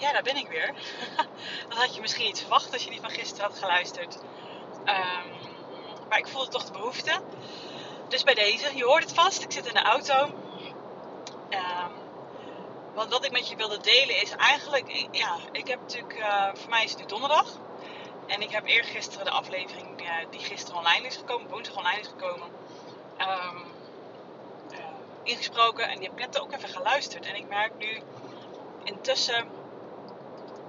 ja, daar ben ik weer. dat had je misschien niet verwacht als je die van gisteren had geluisterd. Ehm, maar ik voelde toch de behoefte. Dus bij deze, je hoort het vast, ik zit in de auto. Um, want wat ik met je wilde delen is eigenlijk, ja, ik heb natuurlijk, uh, voor mij is het nu donderdag. En ik heb eergisteren de aflevering uh, die gisteren online is gekomen, woensdag online is gekomen, um, uh, ingesproken. En die heb ik net ook even geluisterd. En ik merk nu intussen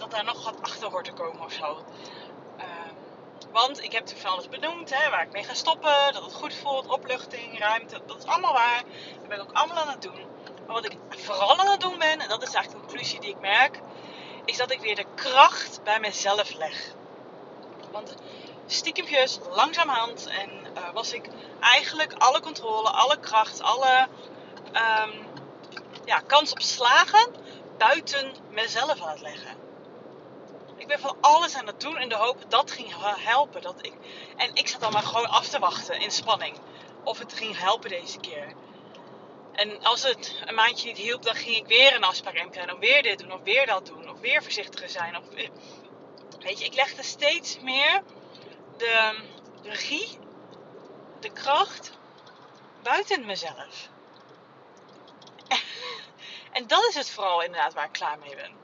dat daar nog wat achter hoort te komen of zo. Ehm, want ik heb natuurlijk van alles benoemd, hè, waar ik mee ga stoppen, dat het goed voelt, opluchting, ruimte, dat is allemaal waar. Dat ben ik ook allemaal aan het doen. Maar wat ik vooral aan het doen ben, en dat is eigenlijk de conclusie die ik merk, is dat ik weer de kracht bij mezelf leg. Want stiekempjes, langzamerhand, en uh, was ik eigenlijk alle controle, alle kracht, alle um, ja, kans op slagen buiten mezelf aan het leggen. Ik ben van alles aan het doen in de hoop dat dat ging helpen. Dat ik... En ik zat dan maar gewoon af te wachten in spanning. Of het ging helpen deze keer. En als het een maandje niet hielp, dan ging ik weer een afspraak inplannen. Om weer dit doen, of weer dat doen. Of weer voorzichtiger zijn. Of, weet je, ik legde steeds meer de regie, de kracht buiten mezelf. En dat is het vooral inderdaad waar ik klaar mee ben.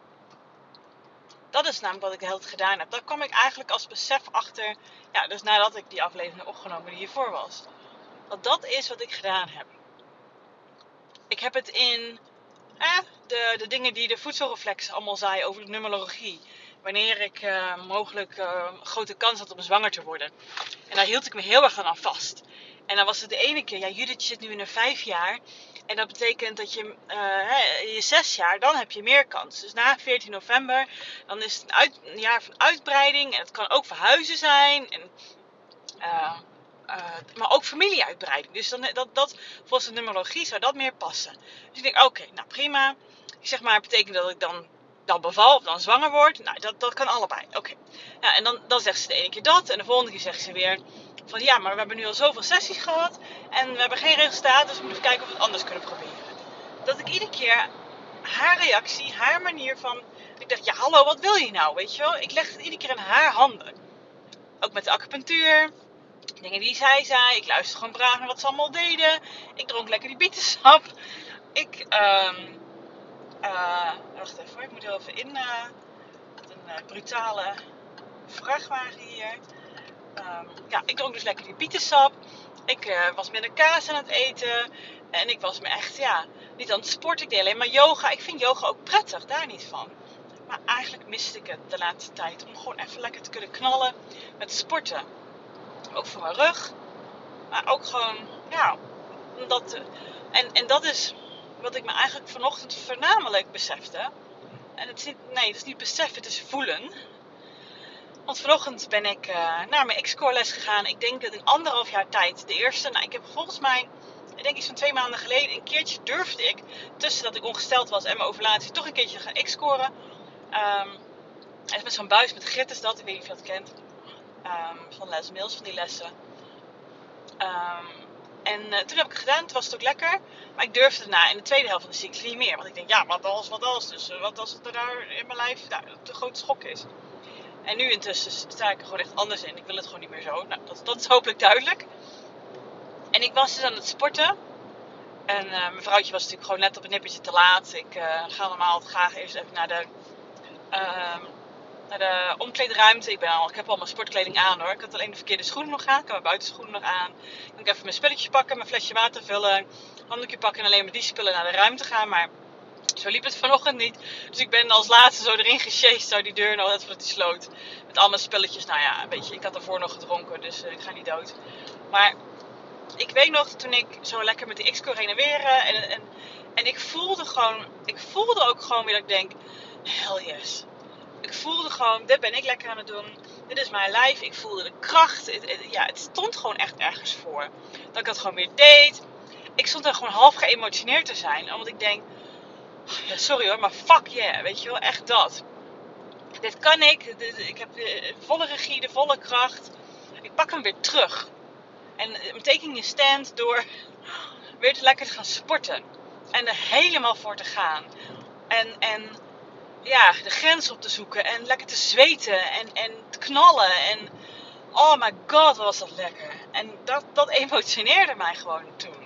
Dat is namelijk wat ik de hele gedaan heb. Daar kwam ik eigenlijk als besef achter. Ja, dus nadat ik die aflevering opgenomen die hiervoor was. Want dat is wat ik gedaan heb. Ik heb het in eh, de, dingen die de voedselreflex allemaal zei over de numerologie. Wanneer ik uh, mogelijk uh, grote kans had om zwanger te worden. En daar hield ik me heel erg aan vast. En dan was het de ene keer, ja, Judith zit nu in een vijf jaar. En dat betekent dat je uh, je zes jaar, dan heb je meer kans. Dus na 14 november, dan is het een, uit, jaar van uitbreiding. En het kan ook verhuizen zijn. En, uh, uh, maar ook familieuitbreiding. Dus dan, dat, dat, volgens de numerologie zou dat meer passen. Dus ik denk, oké, nou prima. Ik zeg maar, betekent dat ik dan, dan beval of dan zwanger word? Nou, dat, dat kan allebei. Oké. Okay. Nou, en dan, dan zegt ze de ene keer dat. En de volgende keer zegt ze weer van ja, maar we hebben nu al zoveel sessies gehad en we hebben geen resultaat, dus we moeten kijken of we het anders kunnen proberen. Dat ik iedere keer haar reactie, haar manier van. Ik dacht, ja, hallo, wat wil je nou? Weet je wel? Ik leg het iedere keer in haar handen. Ook met de acupunctuur, dingen die zij zei. Ik luisterde gewoon braaf naar wat ze allemaal deden. Ik dronk lekker die bietensap. Ik, um, wacht even, ik moet er even in. Uh, een uh, brutale vrachtwagen hier. Um, ja, ik dronk dus lekker die bietensap. Ik uh, was met een kaas aan het eten. En ik was me echt, ja, niet aan het sporten. Ik deed alleen maar yoga. Ik vind yoga ook prettig, daar niet van. Maar eigenlijk miste ik het de laatste tijd. Om gewoon even lekker te kunnen knallen met sporten. Ook voor mijn rug. Maar ook gewoon, ja, omdat... En, en dat is wat ik me eigenlijk vanochtend voornamelijk besefte. En het is niet, nee, het is niet beseffen, het is voelen. Want vanochtend ben ik uh, naar mijn X-core les gegaan. Ik denk dat in anderhalf jaar tijd de eerste. Nou, ik heb volgens mij, ik denk iets van twee maanden geleden, een keertje durfde ik, tussen dat ik ongesteld was en mijn ovulatie, toch een keertje gaan X-scoren. Um, en met zo'n buis met grit is dat, ik weet niet of je dat kent. Um, van Les Mills, van die lessen. Um, en uh, toen heb ik het gedaan, toen was het ook lekker. Maar ik durfde daarna in de tweede helft van de cyclus niet meer. Want ik denk, ja, wat als, wat als. Dus uh, wat als het er daar in mijn lijf nou, te grote schok is. En nu intussen sta ik er gewoon echt anders in. Ik wil het gewoon niet meer zo. Nou, dat, dat is hopelijk duidelijk. En ik was dus aan het sporten. En uh, mijn vrouwtje was natuurlijk gewoon net op een nippertje te laat. Ik uh, ga normaal graag eerst even naar de, uh, naar de omkleedruimte. Ik, ben al, ik heb al mijn sportkleding aan hoor. Ik had alleen de verkeerde schoenen nog aan. Ik heb mijn buitenschoenen nog aan. Dan kan ik even mijn spulletjes pakken, mijn flesje water vullen. Handdoekje pakken en alleen met die spullen naar de ruimte gaan. Maar zo liep het vanochtend niet. Dus ik ben als laatste zo erin gesjeest, zo die deur nog net voordat die sloot. Met al mijn spulletjes. Nou ja, een beetje, ik had ervoor nog gedronken, dus uh, ik ga niet dood. Maar ik weet nog, toen ik zo lekker met de X-core heen. Uh, en, en, en ik voelde gewoon, ik voelde ook gewoon weer dat ik denk, hell yes. Ik voelde gewoon, dit ben ik lekker aan het doen. Dit is mijn lijf. Ik voelde de kracht. Ja, het stond gewoon echt ergens voor. Dat ik dat gewoon weer deed. Ik stond er gewoon half geëmotioneerd te zijn. Omdat ik denk, ja, sorry hoor, maar fuck yeah, weet je wel, echt dat. Dit kan ik, ik heb de volle regie, de volle kracht. Ik pak hem weer terug. En I'm taking a stand door weer te lekker te gaan sporten. En er helemaal voor te gaan. En, en ja, de grens op te zoeken en lekker te zweten en, en te knallen. En oh my god, was dat lekker. En dat, dat emotioneerde mij gewoon toen.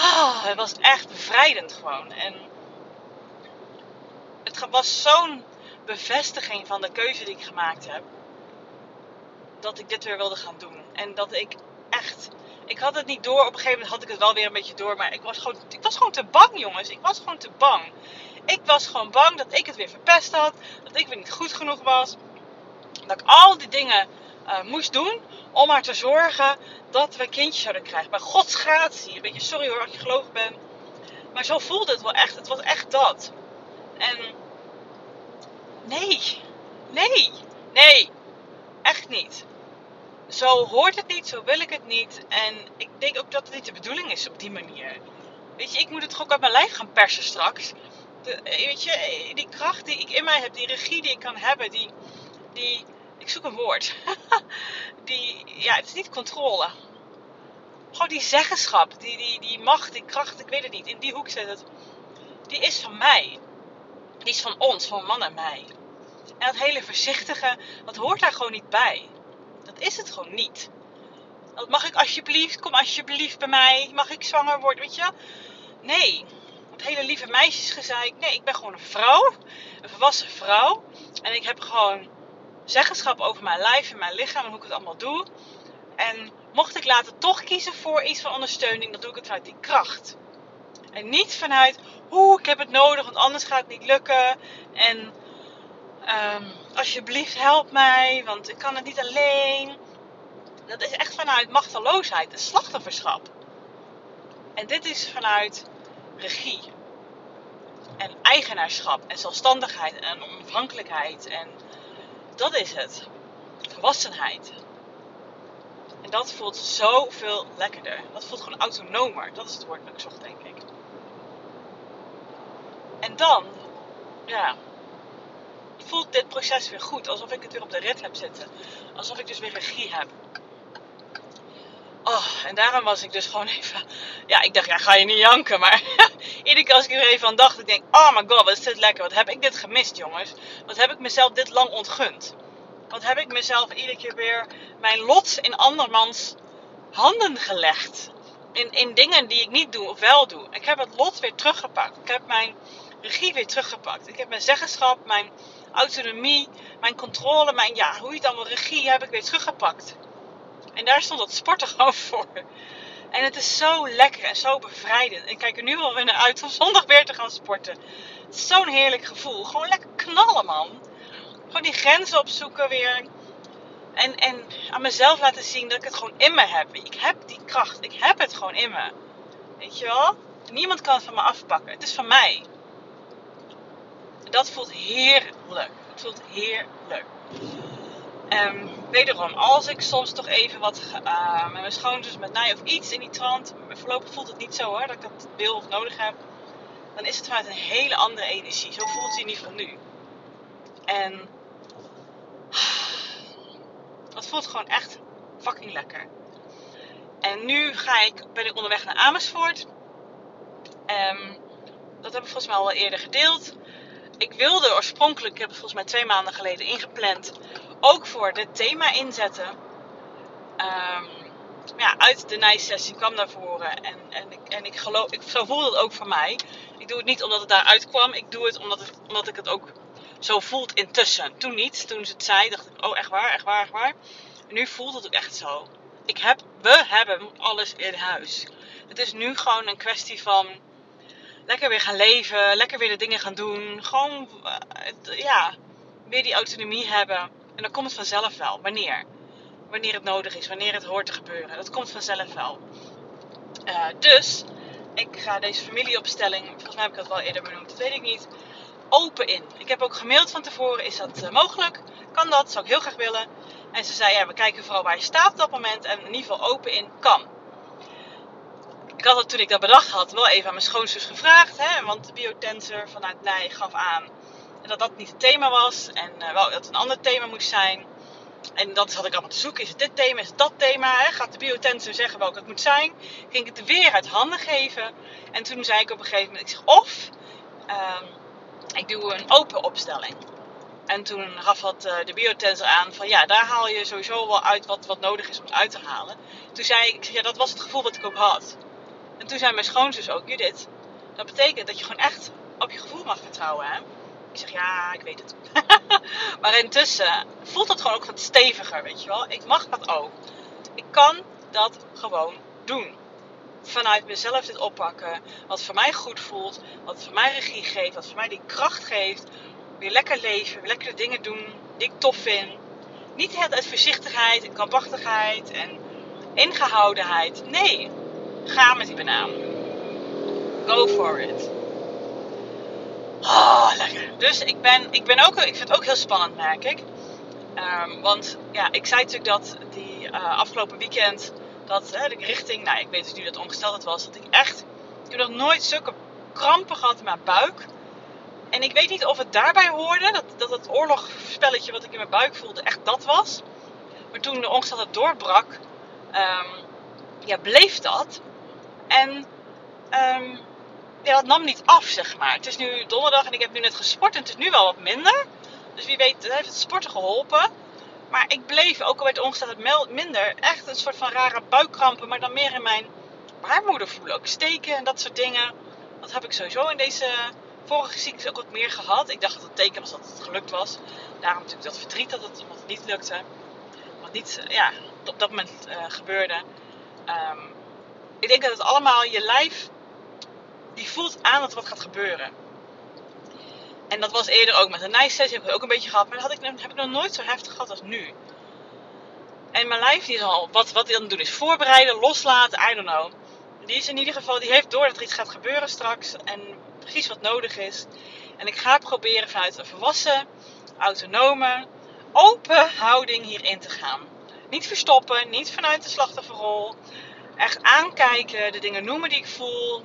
Ah, het was echt bevrijdend gewoon. En het was zo'n bevestiging van de keuze die ik gemaakt heb. Dat ik dit weer wilde gaan doen. En dat ik echt. Ik had het niet door. Op een gegeven moment had ik het wel weer een beetje door. Maar ik was gewoon, ik was gewoon te bang, jongens. Ik was gewoon te bang. Ik was gewoon bang dat ik het weer verpest had. Dat ik weer niet goed genoeg was. Dat ik al die dingen uh, moest doen om maar te zorgen dat we kindjes zouden krijgen. Bij Gods gratie. Een beetje sorry hoor als je gelovig bent. Maar zo voelde het wel echt. Het was echt dat. En nee, nee, nee, echt niet. Zo hoort het niet, zo wil ik het niet. En ik denk ook dat het niet de bedoeling is op die manier. Weet je, ik moet het toch ook uit mijn lijf gaan persen straks. De, weet je, die kracht die ik in mij heb, die regie die ik kan hebben, die, die ik zoek een woord. die, ja, het is niet controle. Gewoon die zeggenschap, die, die, die macht, die kracht, ik weet het niet. In die hoek zit het. Die is van mij. Die is van ons, van man en mij. En dat hele voorzichtige, dat hoort daar gewoon niet bij. Dat is het gewoon niet. Dat mag ik alsjeblieft, kom alsjeblieft bij mij. Mag ik zwanger worden, weet je? Nee. Het hele lieve meisjesgezeik. Nee, ik ben gewoon een vrouw. Een volwassen vrouw. En ik heb gewoon zeggenschap over mijn lijf en mijn lichaam en hoe ik het allemaal doe. En mocht ik later toch kiezen voor iets van ondersteuning, dan doe ik het vanuit die kracht. En niet vanuit, oeh, ik heb het nodig, want anders gaat het niet lukken. En um, alsjeblieft help mij, want ik kan het niet alleen. Dat is echt vanuit machteloosheid en slachtofferschap. En dit is vanuit regie. En eigenaarschap en zelfstandigheid en onafhankelijkheid en dat is het. Volwassenheid. En dat voelt zoveel lekkerder. Dat voelt gewoon autonomer. Dat is het woord dat ik zocht, denk ik. En dan, ja, voelt dit proces weer goed. Alsof ik het weer op de rit heb zitten. Alsof ik dus weer regie heb. Oh, en daarom was ik dus gewoon even. Ja, ik dacht, ja, ga je niet janken. Maar iedere keer als ik er even aan dacht, ik denk, oh my god, wat is dit lekker. Wat heb ik dit gemist, jongens? Wat heb ik mezelf dit lang ontgund? Wat heb ik mezelf iedere keer weer mijn lot in andermans handen gelegd? In, in dingen die ik niet doe of wel doe. Ik heb het lot weer teruggepakt. Ik heb mijn regie weer teruggepakt. Ik heb mijn zeggenschap, mijn autonomie, mijn controle, mijn ja, hoe je het allemaal regie heb ik weer teruggepakt. En daar stond dat sporten gewoon voor. En het is zo lekker en zo bevrijdend. Ik kijk er nu al weer naar uit om zondag weer te gaan sporten. Zo'n heerlijk gevoel. Gewoon lekker knallen, man. Gewoon die grenzen opzoeken weer. En, en aan mezelf laten zien dat ik het gewoon in me heb. Ik heb die kracht. Ik heb het gewoon in me. Weet je wel? Niemand kan het van me afpakken. Het is van mij. Dat voelt heerlijk. Het voelt heerlijk. Um, wederom, als ik soms toch even wat uh, met mijn schoonzus met nij of iets in die trant, voorlopig voelt het niet zo hoor, dat ik dat wil of nodig heb, dan is het vanuit een hele andere energie. Zo voelt het in ieder geval nu. En dat voelt gewoon echt fucking lekker. En nu ga ik, ben ik onderweg naar Amersfoort. Um, dat heb ik volgens mij al eerder gedeeld. Ik wilde oorspronkelijk, ik heb het volgens mij twee maanden geleden ingepland, ook voor dit thema inzetten. Um, ja, uit de nijsessie kwam naar voren. En, en, ik, en ik geloof, ik, zo voelde het ook voor mij. Ik doe het niet omdat het daaruit kwam. Ik doe het omdat, het omdat ik het ook zo voelt intussen. Toen niet. Toen ze het zei, dacht ik, oh echt waar, echt waar, echt waar. Nu voelt het ook echt zo. Ik heb, we hebben alles in huis. Het is nu gewoon een kwestie van lekker weer gaan leven, lekker weer de dingen gaan doen. Gewoon, uh, ja, weer die autonomie hebben. En dan komt het vanzelf wel. Wanneer? Wanneer het nodig is, wanneer het hoort te gebeuren. Dat komt vanzelf wel. Uh, dus, ik ga deze familieopstelling, volgens mij heb ik dat wel eerder benoemd, dat weet ik niet, open in. Ik heb ook gemaild van tevoren, is dat uh, mogelijk? Kan dat? Zou ik heel graag willen. En ze zei, ja, we kijken vooral waar je staat op dat moment. En in ieder geval open in kan. Ik had het toen ik dat bedacht had wel even aan mijn schoonzus gevraagd. Hè, want de biotensor vanuit Nij gaf aan dat dat niet het thema was. En uh, wel, dat een ander thema moest zijn. En dat had ik allemaal te zoeken. Is het dit thema? Is het dat thema? Hè? Gaat de biotensor zeggen welke het moet zijn? Ging ik het weer uit handen geven. En toen zei ik op een gegeven moment, ik zeg of... Um, ik doe een open opstelling. En toen gaf wat uh, de biotensor aan van ja, daar haal je sowieso wel uit wat, wat nodig is om het uit te halen. Toen zei ik, ja, dat was het gevoel wat ik ook had. En toen zei mijn schoonzus ook, Judith, dat betekent dat je gewoon echt op je gevoel mag vertrouwen. Hè? Ik zeg, ja, ik weet het. maar intussen voelt het gewoon ook wat steviger, weet je wel. Ik mag dat ook. Ik kan dat gewoon doen. Vanuit mezelf dit oppakken. Wat voor mij goed voelt. Wat voor mij regie geeft. Wat voor mij die kracht geeft. Weer lekker leven. Weer lekker de dingen doen die ik tof vind. Niet het uit voorzichtigheid en krampachtigheid en ingehoudenheid. Nee, ga met die banaan. Go for it. Oh, lekker. Dus ik ben, ik ben ook, ik vind het ook heel spannend, merk ik. Um, want ja, ik zei natuurlijk dat die uh, afgelopen weekend, dat hè, richting, nou ik weet dus nu dat ongesteld was, dat ik echt, ik heb nog nooit zulke krampen gehad in mijn buik. En ik weet niet of het daarbij hoorde, dat, dat het oorlogspelletje wat ik in mijn buik voelde echt dat was. Maar toen de ongesteldheid doorbrak, um, ja, bleef dat. En um, ja, dat nam niet af, zeg maar. Het is nu donderdag en ik heb nu net gesport en het is nu wel wat minder. Dus wie weet heeft het sporten geholpen. Maar ik bleef, ook al werd ongesteldheid minder, echt een soort van rare buikkrampen. Maar dan meer in mijn baarmoeder voelen. Ook steken en dat soort dingen. Dat heb ik sowieso in deze vorige ziektes ook wat meer gehad. Ik dacht dat het teken was dat het gelukt was. Daarom natuurlijk dat verdriet dat het, niet lukte. Wat niet ja, op dat moment uh, gebeurde. Um, ik denk dat het allemaal je lijf die voelt aan dat wat gaat gebeuren. En dat was eerder ook met een nice sessie, heb ik ook een beetje gehad, maar dat had ik, heb ik nog nooit zo heftig gehad als nu. En mijn lijf die is al, wat, wat dan doet is voorbereiden, loslaten, I don't know. Die is in ieder geval, die heeft door dat er iets gaat gebeuren straks en precies wat nodig is. En ik ga proberen vanuit een volwassen, autonome, open houding hierin te gaan. Niet verstoppen, niet vanuit de slachtofferrol. Echt aankijken, de dingen noemen die ik voel,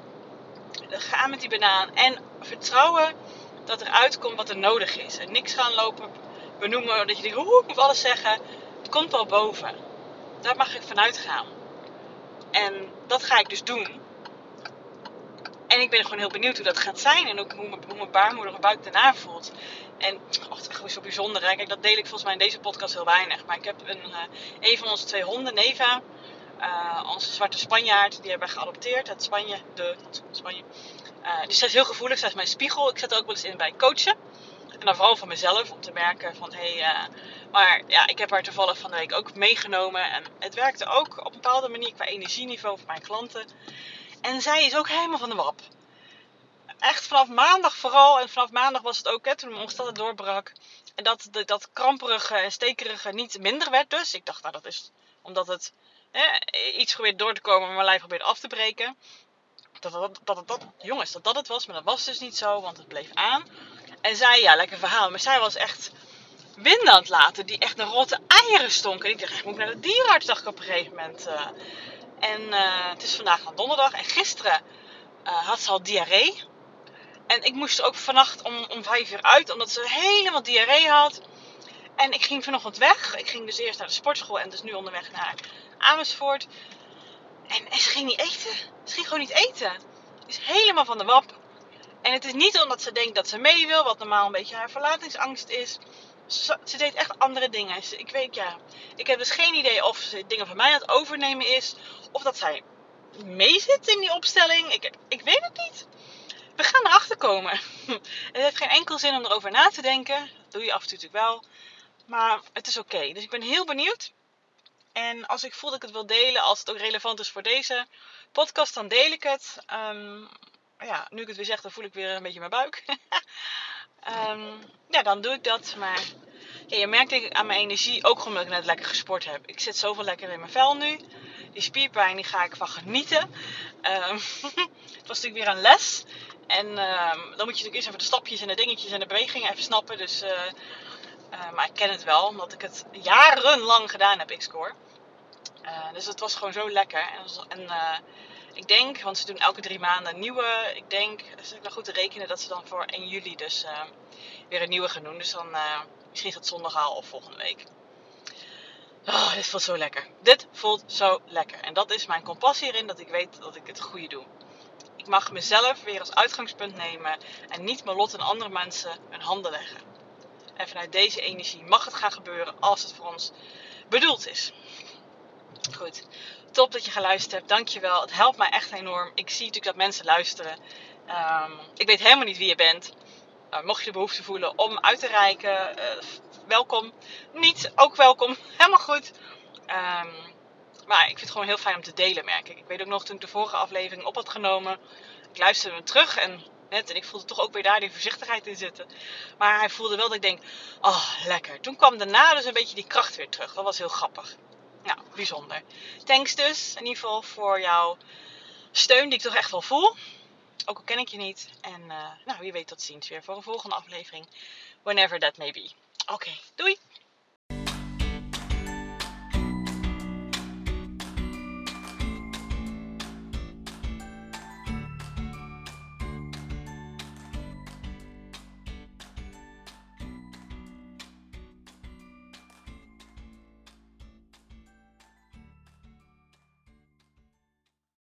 gaan met die banaan. En vertrouwen dat er uitkomt wat er nodig is. En niks gaan lopen benoemen dat je denkt, hoe ik moet alles zeggen. Het komt wel boven. Daar mag ik vanuit gaan. En dat ga ik dus doen. En ik ben gewoon heel benieuwd hoe dat gaat zijn. En ook hoe mijn, hoe mijn baarmoeder buik daarna voelt. En oh, het is zo bijzonder. Hè? Kijk, dat deel ik volgens mij in deze podcast heel weinig. Maar ik heb een, uh, een van onze twee honden, Neva. Uh, onze zwarte Spanjaard, die hebben we geadopteerd uit Spanje. De Spanje. Dus zij is heel gevoelig, zij is mijn spiegel. Ik zet er ook wel eens in bij coachen. En dan vooral van mezelf, om te merken van hé. Hey, uh, maar ja, ik heb haar toevallig van de week ook meegenomen. En het werkte ook op een bepaalde manier qua energieniveau voor mijn klanten. En zij is ook helemaal van de wap. Echt vanaf maandag vooral. En vanaf maandag was het ook, toen mijn omstandigheden doorbrak. En dat, dat, kramperige en stekerige niet minder werd dus. Ik dacht, nou dat is omdat het iets probeert door te komen, maar mijn lijf probeert af te breken. Dat, dat, dat, jongens, dat dat het was, maar dat was dus niet zo, want het bleef aan. En zij, ja, lekker verhaal, maar zij was echt wind aan het laten, die echt naar rotte eieren stonken. En ik dacht, echt, moet ik naar de dierenarts, dacht ik op een gegeven moment. Uh, en uh, het is vandaag donderdag en gisteren uh, had ze al diarree. En ik moest ook vannacht om, om vijf uur uit, omdat ze helemaal diarree had. En ik ging vanochtend weg. Ik ging dus eerst naar de sportschool en dus nu onderweg naar Amersfoort. En, ze ging niet eten. Ze ging gewoon niet eten. Ze is helemaal van de wap. En het is niet omdat ze denkt dat ze mee wil, wat normaal een beetje haar verlatingsangst is. Ze, ze deed echt andere dingen. ik weet ja. Ik heb dus geen idee of ze dingen van mij aan het overnemen is. Of dat zij mee zit in die opstelling. Ik, ik weet het niet. We gaan erachter komen. Het heeft geen enkel zin om erover na te denken. Dat doe je af en toe natuurlijk wel. Maar het is oké. Dus ik ben heel benieuwd. En als ik voel dat ik het wil delen, als het ook relevant is voor deze podcast, dan deel ik het. Um, ja, nu ik het weer zeg, dan voel ik weer een beetje mijn buik. um, ja, dan doe ik dat. Maar je merkt denk ik aan mijn energie, ook omdat ik net lekker gesport heb. Ik zit zoveel lekker in mijn vel nu. Die spierpijn, die ga ik van genieten. Um, het was natuurlijk weer een les. En dan moet je natuurlijk eerst even de stapjes en de dingetjes en de bewegingen even snappen. Dus... Uh, uh, maar ik ken het wel, omdat ik het jarenlang gedaan heb, X-Core. Uh, dus het was gewoon zo lekker. En, en ik denk, want ze doen elke drie maanden een nieuwe. Ik denk, als ik nog goed te rekenen, dat ze dan voor 1 juli dus weer een nieuwe gaan doen. Dus dan misschien is het zondag al of volgende week. Oh, dit voelt zo lekker. Dit voelt zo lekker. En dat is mijn compassie hierin, dat ik weet dat ik het goede doe. Ik mag mezelf weer als uitgangspunt nemen en niet mijn lot in andere mensen hun handen leggen. En vanuit deze energie mag het gaan gebeuren als het voor ons bedoeld is. Goed, top dat je geluisterd hebt. Dankjewel. Het helpt mij echt enorm. Ik zie natuurlijk dat mensen luisteren. Ehm, ik weet helemaal niet wie je bent. Uh, mocht je de behoefte voelen om uit te reiken, uh, welkom. Niet, ook welkom. Helemaal goed. Um, maar ik vind het gewoon heel fijn om te delen, merk ik. Ik weet ook nog toen ik de vorige aflevering op had genomen. Ik luisterde hem terug en, net, en ik voelde toch ook weer daar die voorzichtigheid in zitten. Maar hij voelde wel dat ik denk, oh lekker. Toen kwam daarna dus een beetje die kracht weer terug. Dat was heel grappig. Nou, bijzonder. Thanks dus in ieder geval voor jouw steun die ik toch echt wel voel. Ook al ken ik je niet. En uh, nou, wie weet tot ziens weer voor een volgende aflevering. Whenever that may be. Oké, okay, doei!